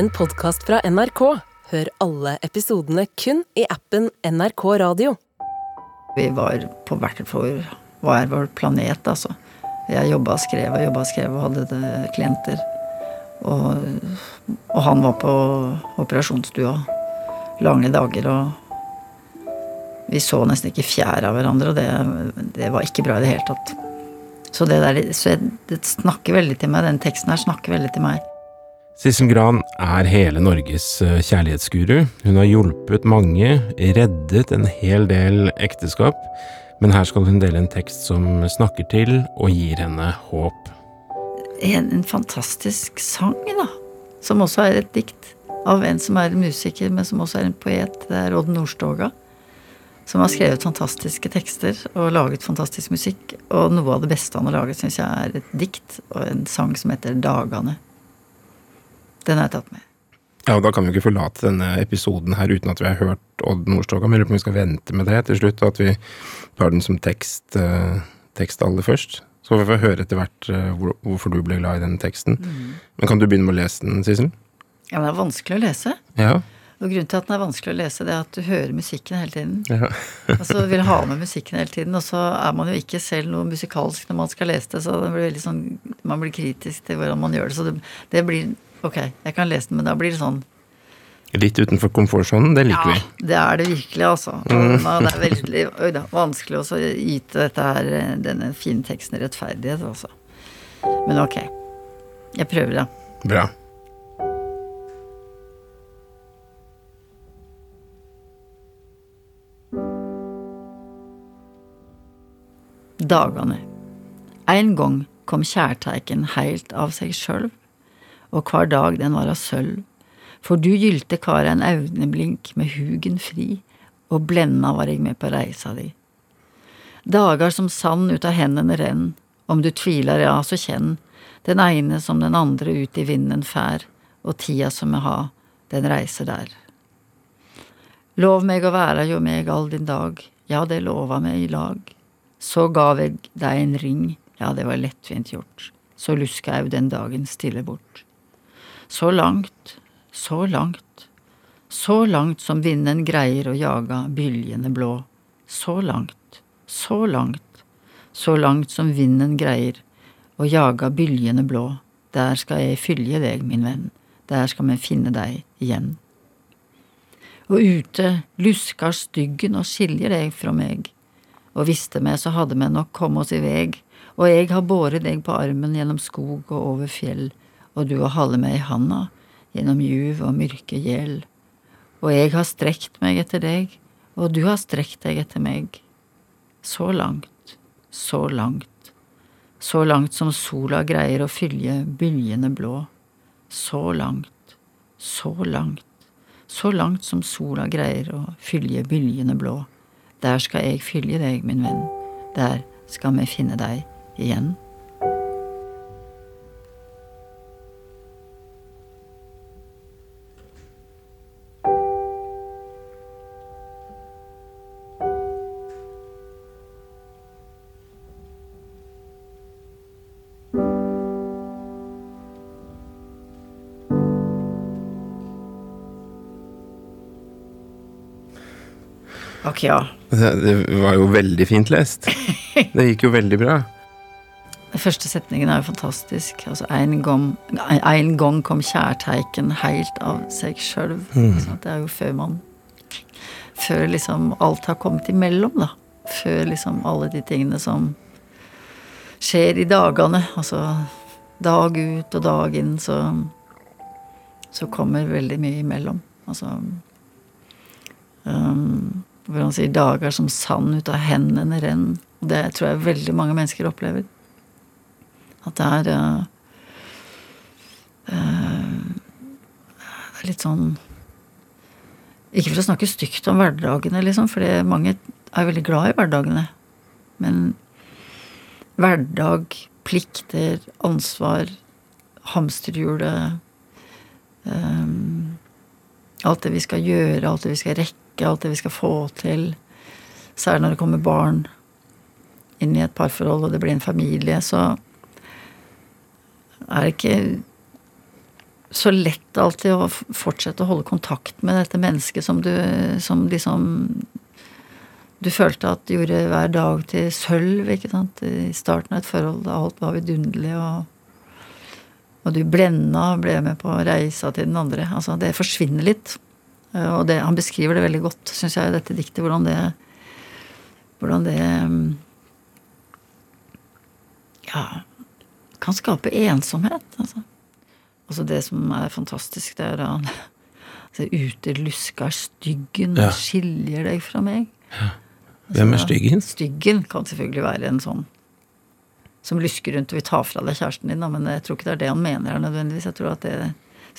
en podkast fra NRK. Hør alle episodene kun i appen NRK Radio. Vi var på hvert vår Hva er vår planet, altså. Jeg jobba og skrev og jobba og skrev og hadde det klienter. Og, og han var på operasjonsstua lange dager, og vi så nesten ikke fjær av hverandre, og det, det var ikke bra i det hele tatt. Så det der så jeg, det snakker veldig til meg. Den teksten her snakker veldig til meg. Sissel Gran er hele Norges eh, kjærlighetsguru. Hun har hjulpet mange, reddet en hel del ekteskap, men her skal hun dele en tekst som snakker til og gir henne håp. En, en fantastisk sang, da. Som også er et dikt. Av en som er musiker, men som også er en poet. Det er Odd Nordstoga. Som har skrevet fantastiske tekster og laget fantastisk musikk. Og noe av det beste han har laget, syns jeg er et dikt og en sang som heter Dagane. Den har jeg tatt med. Ja, og Da kan vi jo ikke forlate denne episoden her uten at vi har hørt Odd Nordstoga. Men jeg lurer på om vi skal vente med det til slutt, og at vi tar den som tekst, eh, tekst aller først. Så får vi få høre etter hvert eh, hvor, hvorfor du ble glad i den teksten. Men kan du begynne med å lese den, Sissel? Ja, men det er vanskelig å lese. Ja. Og grunnen til at den er vanskelig å lese, det er at du hører musikken hele tiden. ja. Altså vil ha med musikken hele tiden, og så er man jo ikke selv noe musikalsk når man skal lese det, så det blir veldig sånn, man blir kritisk til hvordan man gjør det. Så det, det blir Ok, jeg kan lese den, men da blir det sånn Litt utenfor komfortsonen, det liker vi. det er det virkelig, altså. Og Det er veldig øy, da, vanskelig også å yte dette her, denne fine teksten rettferdighet, altså. Men ok. Jeg prøver, da. Bra. Dagane. Ein gong kom kjærteiken heilt av seg sjølv, og hver dag den var av sølv, for du gylte kar en auneblink med hugen fri, og blenda var eg med på reisa di. Dagar som sand ut av hendene renn, om du tviler, ja, så kjenn, den ene som den andre ut i vinden fær, og tida som me ha, den reiser der. Lov meg å være jo meg all din dag, ja, det lova me i lag. Så gav eg deg en ring, ja, det var lettvint gjort, så luska jeg den dagen stille bort. Så langt, så langt, så langt som vinden greier å jaga byljene blå. Så langt, så langt, så langt som vinden greier å jaga byljene blå. Der skal jeg fylje deg, min venn, der skal vi finne deg igjen. Og ute luskar styggen og skiljer deg fra meg, og visste meg så hadde vi nok kommet oss i veg, og jeg har båret deg på armen gjennom skog og over fjell, og du har holde meg i handa gjennom juv og mørke gjel. Og jeg har strekt meg etter deg, og du har strekt deg etter meg. Så langt, så langt, så langt som sola greier å fylje byljene blå. Så langt, så langt, så langt som sola greier å fylje byljene blå. Der skal jeg fylje deg, min venn, der skal vi finne deg igjen. Ja. Det, var jo veldig fint lest. Det gikk jo veldig bra. Den første setningen er jo fantastisk. Altså, en gang, en gang kom kjærteiken heilt av seg sjøl. Det er jo før man Før liksom alt har kommet imellom, da. Før liksom alle de tingene som skjer i dagene. Altså dag ut og dag inn, så Så kommer veldig mye imellom. Altså um, Hvor si, 'dager som sand ut av hendene renn'. Det tror jeg veldig mange mennesker opplever. At det er uh, uh, litt sånn Ikke for å snakke stygt om hverdagene, liksom, for mange er veldig glad i hverdagene. Men hverdag, plikter, ansvar, hamsterhjulet um, Alt det vi skal gjøre, alt det vi skal rekke, alt det vi skal få til. Særlig når det kommer barn inn i et parforhold, og det blir en familie, så er det ikke så lett alltid å fortsette å holde kontakt med dette mennesket som du som liksom Du følte at du gjorde hver dag til sølv, ikke sant, i starten av et forhold alt var vidunderlig, og, og du blenda og ble med på reisa til den andre. Altså, det forsvinner litt. Eh, Og det, han beskriver det veldig godt, syns jeg, i dette diktet, hvordan det Hvordan det mm, Ja kan skape ensomhet, altså. Altså det som er fantastisk, det er da altså, Ute luska styggen Ja. skiljer deg fra meg. Hvem er Altså, styggen? Styggen kan selvfølgelig være en sånn som lusker rundt og vil ta fra deg kjæresten din, da, men jeg tror ikke det er det han mener her nødvendigvis. Jeg tror at det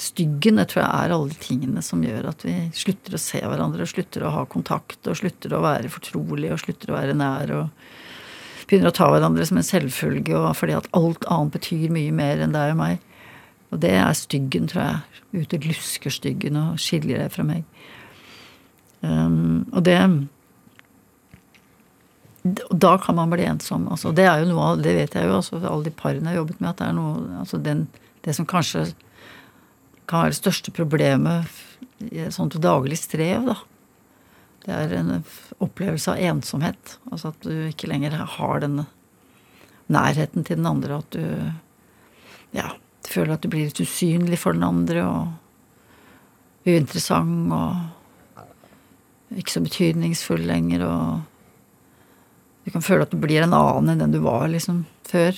Styggen det tror jeg er alle de tingene som gjør at vi slutter å se hverandre, og slutter å ha kontakt, og slutter å være fortrolige, og slutter å være nær, og begynner å ta hverandre som en selvfølge, og fordi at alt annet betyr mye mer enn deg og meg. Og det er styggen, tror jeg. Ute lusker styggen og skiljer deg fra meg. Um, og det da kan man bli ensom. Altså, det er jo noe av, det vet jeg jo, altså, alle de parene jeg har jobbet med, at det er noe altså, den, Det som kanskje kan være det største problemet i et sånt daglig strev, da. Det er en opplevelse av ensomhet. Altså at du ikke lenger har denne nærheten til den andre. At du ja, føler at du blir litt usynlig for den andre og uinteressant og ikke så betydningsfull lenger. og du kan føle at du blir en annen enn den du var liksom før.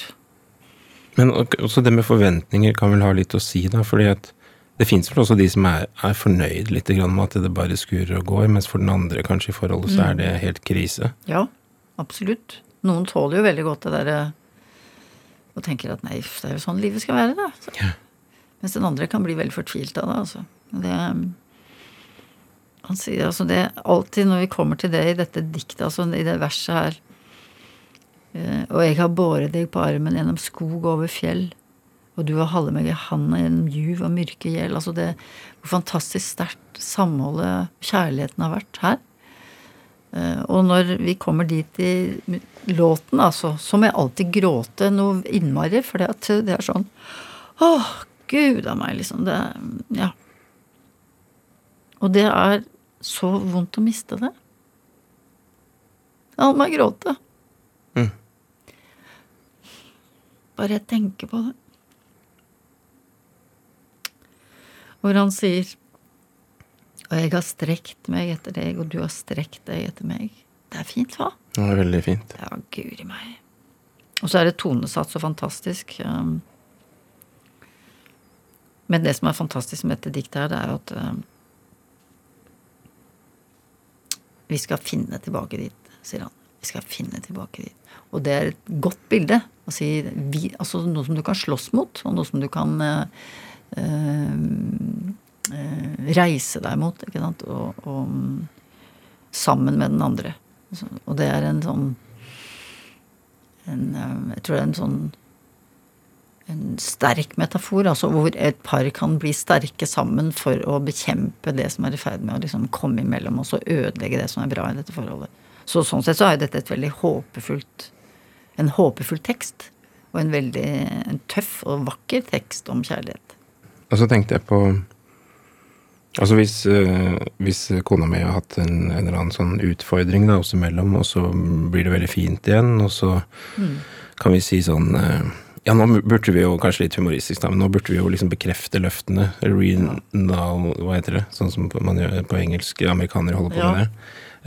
Men også det med forventninger kan vel ha litt å si, da. fordi at det fins vel også de som er, er fornøyd litt med at det bare skurer og går, mens for den andre kanskje i forholdet så er det helt krise. Ja, absolutt. Noen tåler jo veldig godt det derre og tenker at nei, det er jo sånn livet skal være, da. Så. Ja. Mens den andre kan bli veldig fortvilt av det, altså. Det, han sier altså det alltid når vi kommer til det i dette diktet, altså i det verset her Og jeg har båret deg på armen gjennom skog og over fjell, og du har holdt meg i handa gjennom juv og mørke gjeld. Altså det hvor fantastisk sterkt samholdet, kjærligheten, har vært her. Eh, Og når vi kommer dit i låten, altså, så må jeg alltid gråte noe innmari, for det, det er sånn Åh, gud a meg, liksom. Det Ja. Og det er så vondt å miste det. Jeg La meg gråte. Mm. Bare jeg tenker på det. Hvor han sier Og jeg har strekt meg etter deg, og du har strekt deg etter meg. Det er fint, hva? Det er veldig fint. Ja, guri meg. Og så er det tonesatt så fantastisk. um, Men det som er fantastisk med dette diktet her, det er jo at um, Vi skal finne tilbake dit, sier han. Vi skal finne tilbake dit. Og det er et godt bilde. Si, vi, altså noe som du kan slåss mot, og noe som du kan eh, eh, eh, reise deg mot, ikke. Og, og mm, sammen med den andre. Og det er en sånn en, eh, Jeg tror det er en sånn en sterk metafor, altså hvor et par kan bli sterke sammen for å bekjempe det som er i ferd med å liksom komme imellom oss og ødelegge det som er bra i dette forholdet. Så sånn sett så er jo dette et veldig håpefullt en håpefull tekst. Og en veldig en tøff og vakker tekst om kjærlighet. Og så tenkte jeg på Altså hvis, eh, hvis kona mi har hatt en, en eller annen sånn utfordring da, oss imellom, og så blir det veldig fint igjen, og så kan vi si sånn eh, Ja, nå burde vi jo kanskje litt humoristisk, da, men nå burde vi jo liksom bekrefte løftene. Renal, hva heter det? Sånn som man gjør på engelsk. Amerikanere holder på Ja. med det.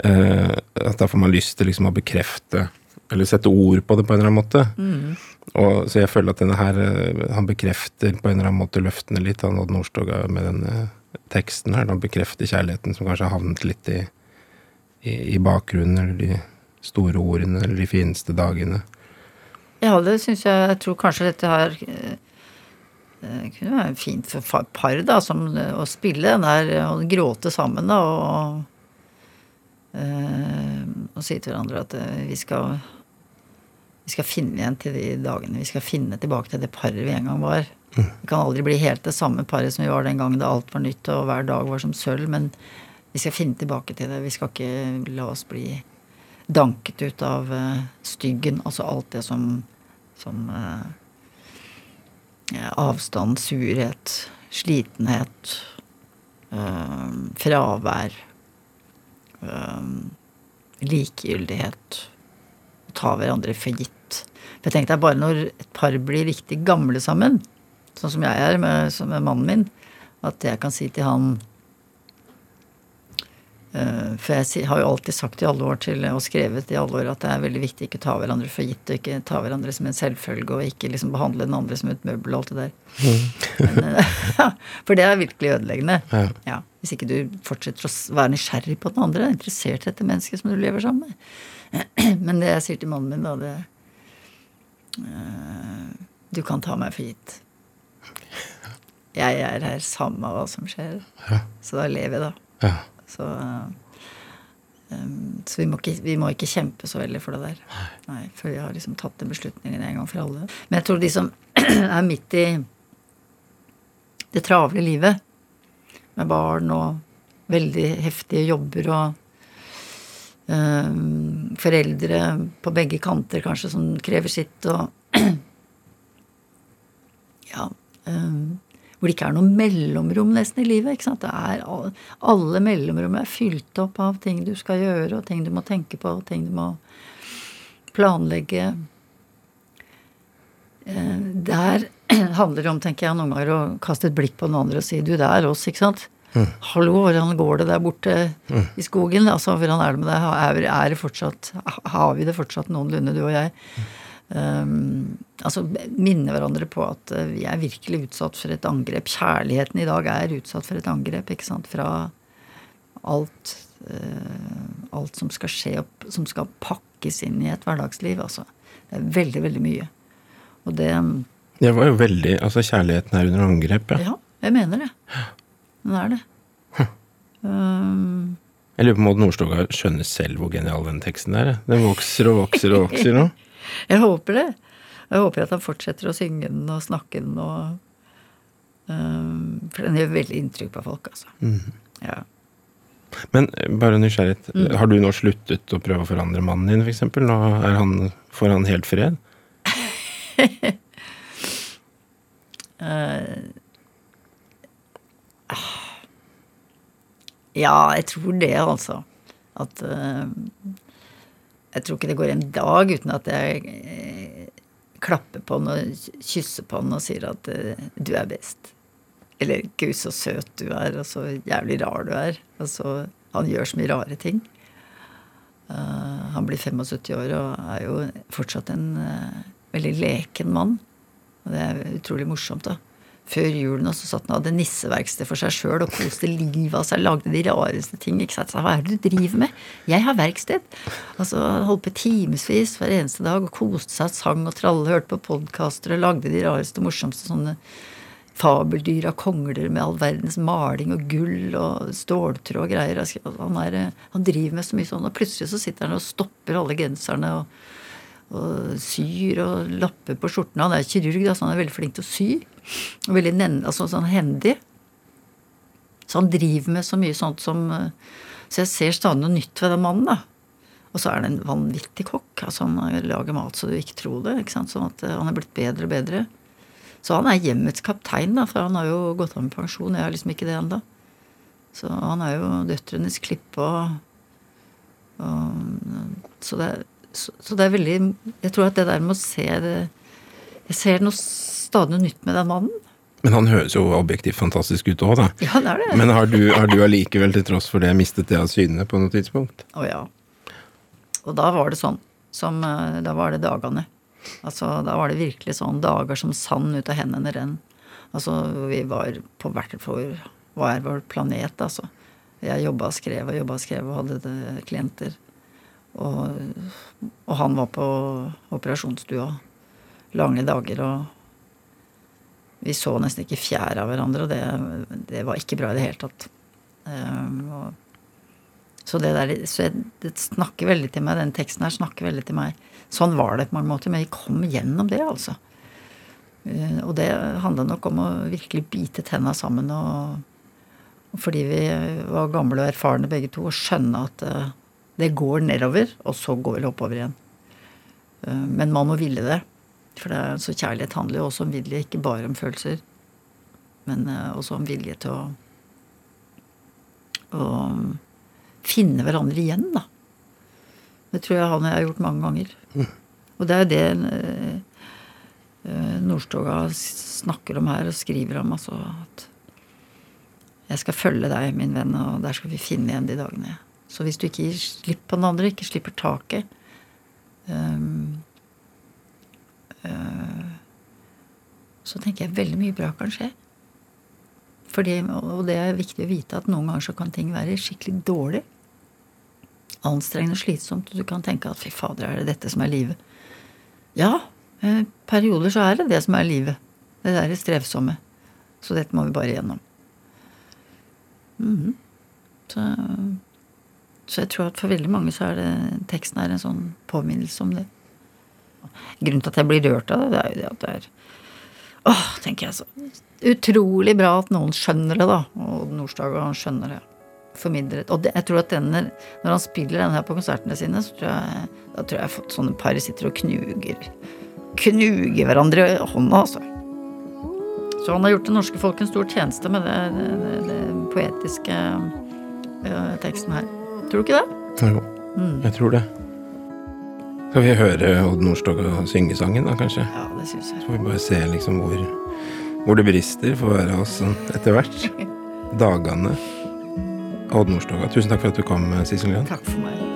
Eh, at da får man lyst til liksom å bekrefte eller sette ord på det på en eller annen måte. Og, så jeg føler at denne her, eh, han bekrefter på en eller annen måte løftene litt, han Odd Nordstoga, med denne teksten her. Han bekrefter kjærligheten som kanskje har havnet litt i, i, i bakgrunnen, eller de store ordene, eller de fineste dagene. Ja, det syns jeg Jeg tror kanskje dette her eh, eh, kunne være fint for par, da, som eh, å spille den der eh, og gråte sammen, da, og eh, Og si til hverandre at eh, vi skal Vi skal finne igjen til de dagene. Vi skal finne tilbake til det paret vi en gang var. Vi kan aldri bli helt det samme paret som vi var den gangen da alt var nytt og hver dag var som sølv, men vi skal finne tilbake til det. Vi skal ikke la oss bli danket ut av eh, styggen, altså alt det som, som eh, avstand, surhet, slitenhet, øh, fravær, øh, likegyldighet. Ta hverandre for gitt. For jeg tenkte bare når et par blir riktig gamle sammen, sånn som jeg er med, med mannen min, at jeg kan si til han Eh, for jeg har jo alltid sagt i alle år til, og skrevet i alle år at det er veldig viktig ikke ta hverandre for gitt, og ikke ta hverandre som en selvfølge, og ikke liksom behandle den andre som et møbel og alt det der. Men, eh, for det er virkelig ødeleggende. Ja. Ja, hvis ikke du fortsetter å være nysgjerrig på den andre, er interessert i dette mennesket som du lever sammen med. Men det jeg sier til mannen min, da, det eh, Du kan ta meg for gitt. Jeg er her samme hva som skjer. Så da lever jeg, da. Så, um, så vi, må ikke, vi må ikke kjempe så veldig for det der. Nei, Før vi har liksom tatt den beslutningen en gang for alle. Men jeg tror de som er midt i det travle livet, med barn og veldig heftige jobber og um, foreldre på begge kanter kanskje som krever sitt, og ja um, hvor det ikke er noe mellomrom nesten i livet. ikke sant? Er alle mellomrom er fylt opp av ting du skal gjøre, og ting du må tenke på, og ting du må planlegge. Eh, Der handler det om, tenker jeg, noen ganger å kaste et blikk på den andre og si du, det er oss, ikke sant? Hallo, hvordan går det der borte i skogen? Altså, Hvordan er det med deg? Er, er det fortsatt, har vi det fortsatt noenlunde, du og jeg? Um, altså minne hverandre på at uh, vi er virkelig utsatt for et angrep. Kjærligheten i dag er utsatt for et angrep, ikke sant. Fra alt, uh, alt som skal skje opp, som skal pakkes inn i et hverdagsliv. Altså. Det er veldig, veldig mye. Og det Det var jo veldig Altså, kjærligheten er under angrep, ja. Ja, jeg mener det. Den er det. Um, Jeg lurer på om Odd Nordstoga skjønner selv hvor genial den teksten er. Den vokser og vokser og vokser nå. jeg håper det. Jeg håper at han fortsetter å synge den og snakke den og um, For den gjør veldig inntrykk på folk, altså. Ja. Men eh, bare nysgjerrighet. Mm. Har du nå sluttet å prøve å forandre mannen din, f.eks.? Nå er han, får han helt fred? Ja, jeg tror det, altså. At eh, Jeg tror ikke det går en dag uten at jeg eh, klapper på han og kysser på han og sier at eh, du er best. Eller 'gud, så søt du er', og så jævlig rar du er. Altså, han gjør så mye rare ting. Uh, han blir 75 år og er jo fortsatt en uh, veldig leken mann. Og det er utrolig morsomt, da. Før julen så satt han og hadde nisseverksted for seg sjøl og koste livet av seg. Lagde de rareste ting. ikke sant? Så hva er det du driver med? Jeg har verksted. Altså, han holdt på timevis hver eneste dag og koste seg, sang og tralle, hørte på podkaster og lagde de rareste morsomste sånne fabeldyr av kongler med all verdens maling og gull og ståltråd og greier. Han, er, han driver med så mye sånn, og plutselig så sitter han og stopper alle genserne og, og syr og lapper på skjortene. Han er kirurg, da, så han er veldig flink til å sy. Og veldig altså, sånn hendig. Så han driver med så mye sånt som eh, Så jeg ser stadig noe nytt ved den mannen, da. Og så er han en vanvittig kokk. altså Han lager mat så du ikke tror det. ikke sant, Sånn at eh, han er blitt bedre og bedre. Så han er hjemmets kaptein, da, for han har jo gått av med pensjon. Jeg har liksom ikke det ennå. Så han er jo døtrenes klippe og, og så, det er, så, så det er veldig Jeg tror at det der med å se det Jeg ser noe stadig nytt med den mannen. Men han høres jo objektivt fantastisk ut òg, da. Ja, det er det. Men har du, har du allikevel, til tross for det, mistet det av syne på noe tidspunkt? Å ja. Og da var det sånn som eh, Da var det dagene. Altså, da var det virkelig sånn dager som sand ut av hendene renn. Altså, vi var på hvert vår Hva er vår planet, altså. Jeg jobba og skrev og jobba og skrev og hadde det, klienter. Og, og han var på operasjonsstua lange dager, og vi så nesten ikke fjær av hverandre, og det, det var ikke bra i det hele tatt. Um, og så det der, så jeg, det snakker veldig til meg, den teksten her snakker veldig til meg. Sånn var det på mange måter, men vi kom gjennom det, altså. Uh, Og det handla nok om å virkelig bite tenna sammen og, og fordi vi var gamle og erfarne begge to, og skjønne at eh, det går nedover, og så går det oppover igjen. Eh, Men man må ville det. For det er, så kjærlighet handler jo også om vilje, ikke bare om følelser. Men eh, også om vilje til å å finne hverandre igjen, da. Det tror jeg han og jeg har gjort mange ganger. Og det er jo det eh, Nordstoga snakker om her og skriver om, altså at jeg skal følge deg, min venn, og der skal vi finne igjen de dagene. Så hvis du ikke gir slipp på den andre, ikke slipper taket um, uh, Så tenker jeg veldig mye bra kan skje. Fordi, og det er viktig å vite at noen ganger så kan ting være skikkelig dårlig. Anstrengende og slitsomt. Og du kan tenke at fy fader, er det dette som er livet? Ja, eh, perioder så er det det som er livet. Det derre strevsomme. Så dette må vi bare gjennom. Mm. så, så jeg tror at for veldig mange så er det teksten er en sånn påminnelse om det. Grunnen til at jeg blir rørt av det, det er jo det at det er Åh, tenker jeg så utrolig bra at noen skjønner det, da. Og Nordstoga han skjønner det. Formidler. Og det, jeg tror at denne, når han spiller denne her på konsertene sine, så tror jeg, da tror jeg har fått sånne par sitter og knuger Knuger hverandre i hånda, altså. Så han har gjort det norske folk en stor tjeneste med det, poetiske uh, teksten her. Tror du ikke det? Jo, jeg tror det. Skal vi høre Odd Nordstoga synge sangen, da, kanskje? Ja, det synes jeg. Så får vi bare se liksom hvor, hvor det brister for hver av oss sånn etter hvert. Dagene. Odd Nordstoga. Tusen takk for at du kom, Sissel Grønn. Takk for meg.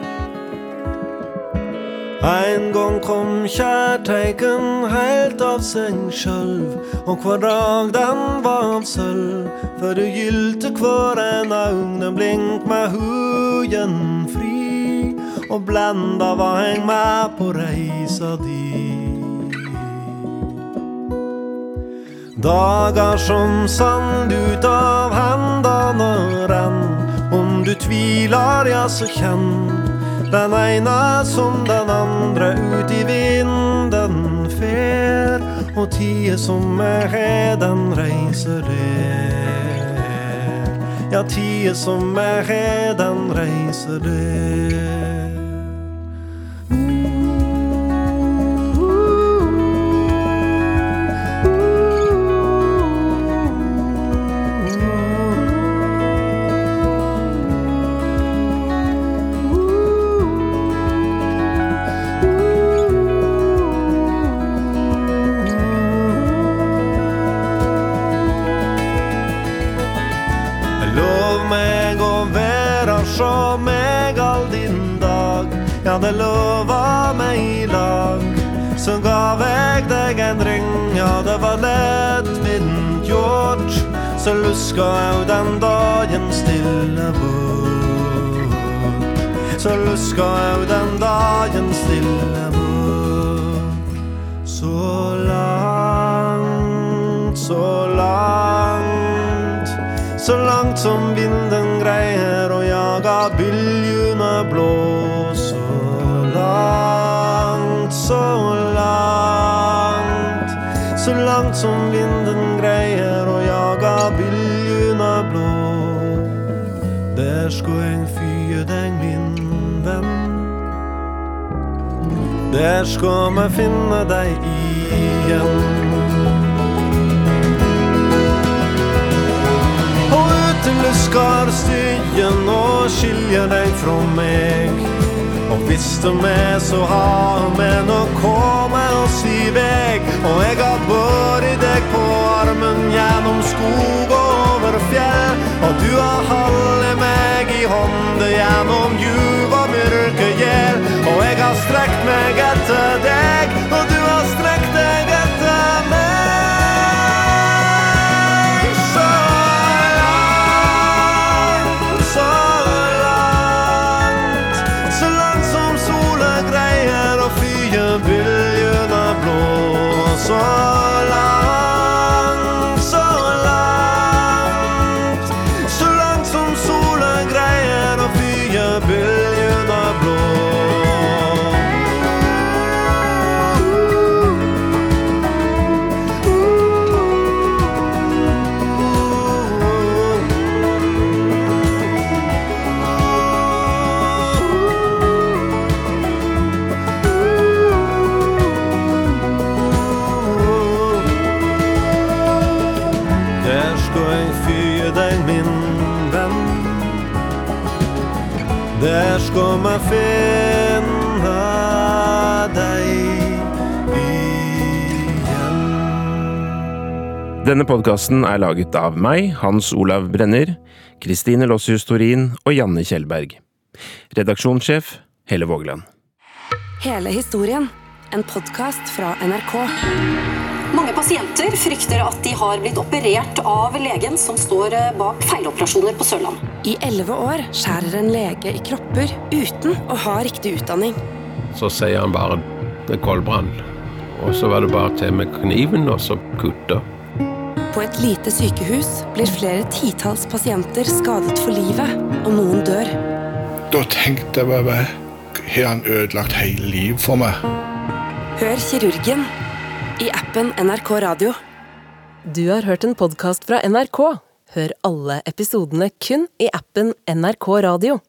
En gang kom kjærteiken heilt av seg sjølv, og hver dag den var av sølv, for du gylte hver en den blink med hugen fri, og blenda var eng med på reisa di. Dagar som sand ut av hendene renn, om du tviler, ja, så kjenn den ene som den andre ut i vinden fer, og tida som er her, den reiser der. Ja, tida som er redan reiser der. Være meg all din dag. Ja, det lova meg i lag. Så gav jeg deg en ring, ja, det var lettvint gjort. Så luska jeg den dagen stille bort. Så luska jeg den dagen stille bort. Så langt, så langt. Så langt som vinden greier å jage byljene blå. Så langt, så langt. Så langt som vinden greier å jage byljene blå. Der skulle jeg fye deg, min venn. Der skal vi finne deg igjen. Utelusker styen og skiljer deg fra meg. Og hvis du med, så har vi nok kommet oss i veg. Og jeg har båret deg på armen gjennom skog og over fjell. Og du har holdt meg i hånda gjennom djup og mørke gjeld. Denne podkasten er laget av meg, Hans Olav Brenner, Kristine Lossius Torin og Janne Kjellberg. Redaksjonssjef Helle Vågland. Hele historien. En podkast fra NRK. Mange pasienter frykter at de har blitt operert av legen som står eh, bak feiloperasjoner på Sørland. I elleve år skjærer en lege i kropper uten å ha riktig utdanning. Så sier han bare det er koldbrann. Og så var det bare til med kniven og så kutte. På et lite sykehus blir flere titalls pasienter skadet for livet, og noen dør. Da tenkte jeg bare Har han ødelagt hele livet for meg? Hør kirurgen i appen NRK Radio. Du har hørt en podkast fra NRK. Hør alle episodene kun i appen NRK Radio.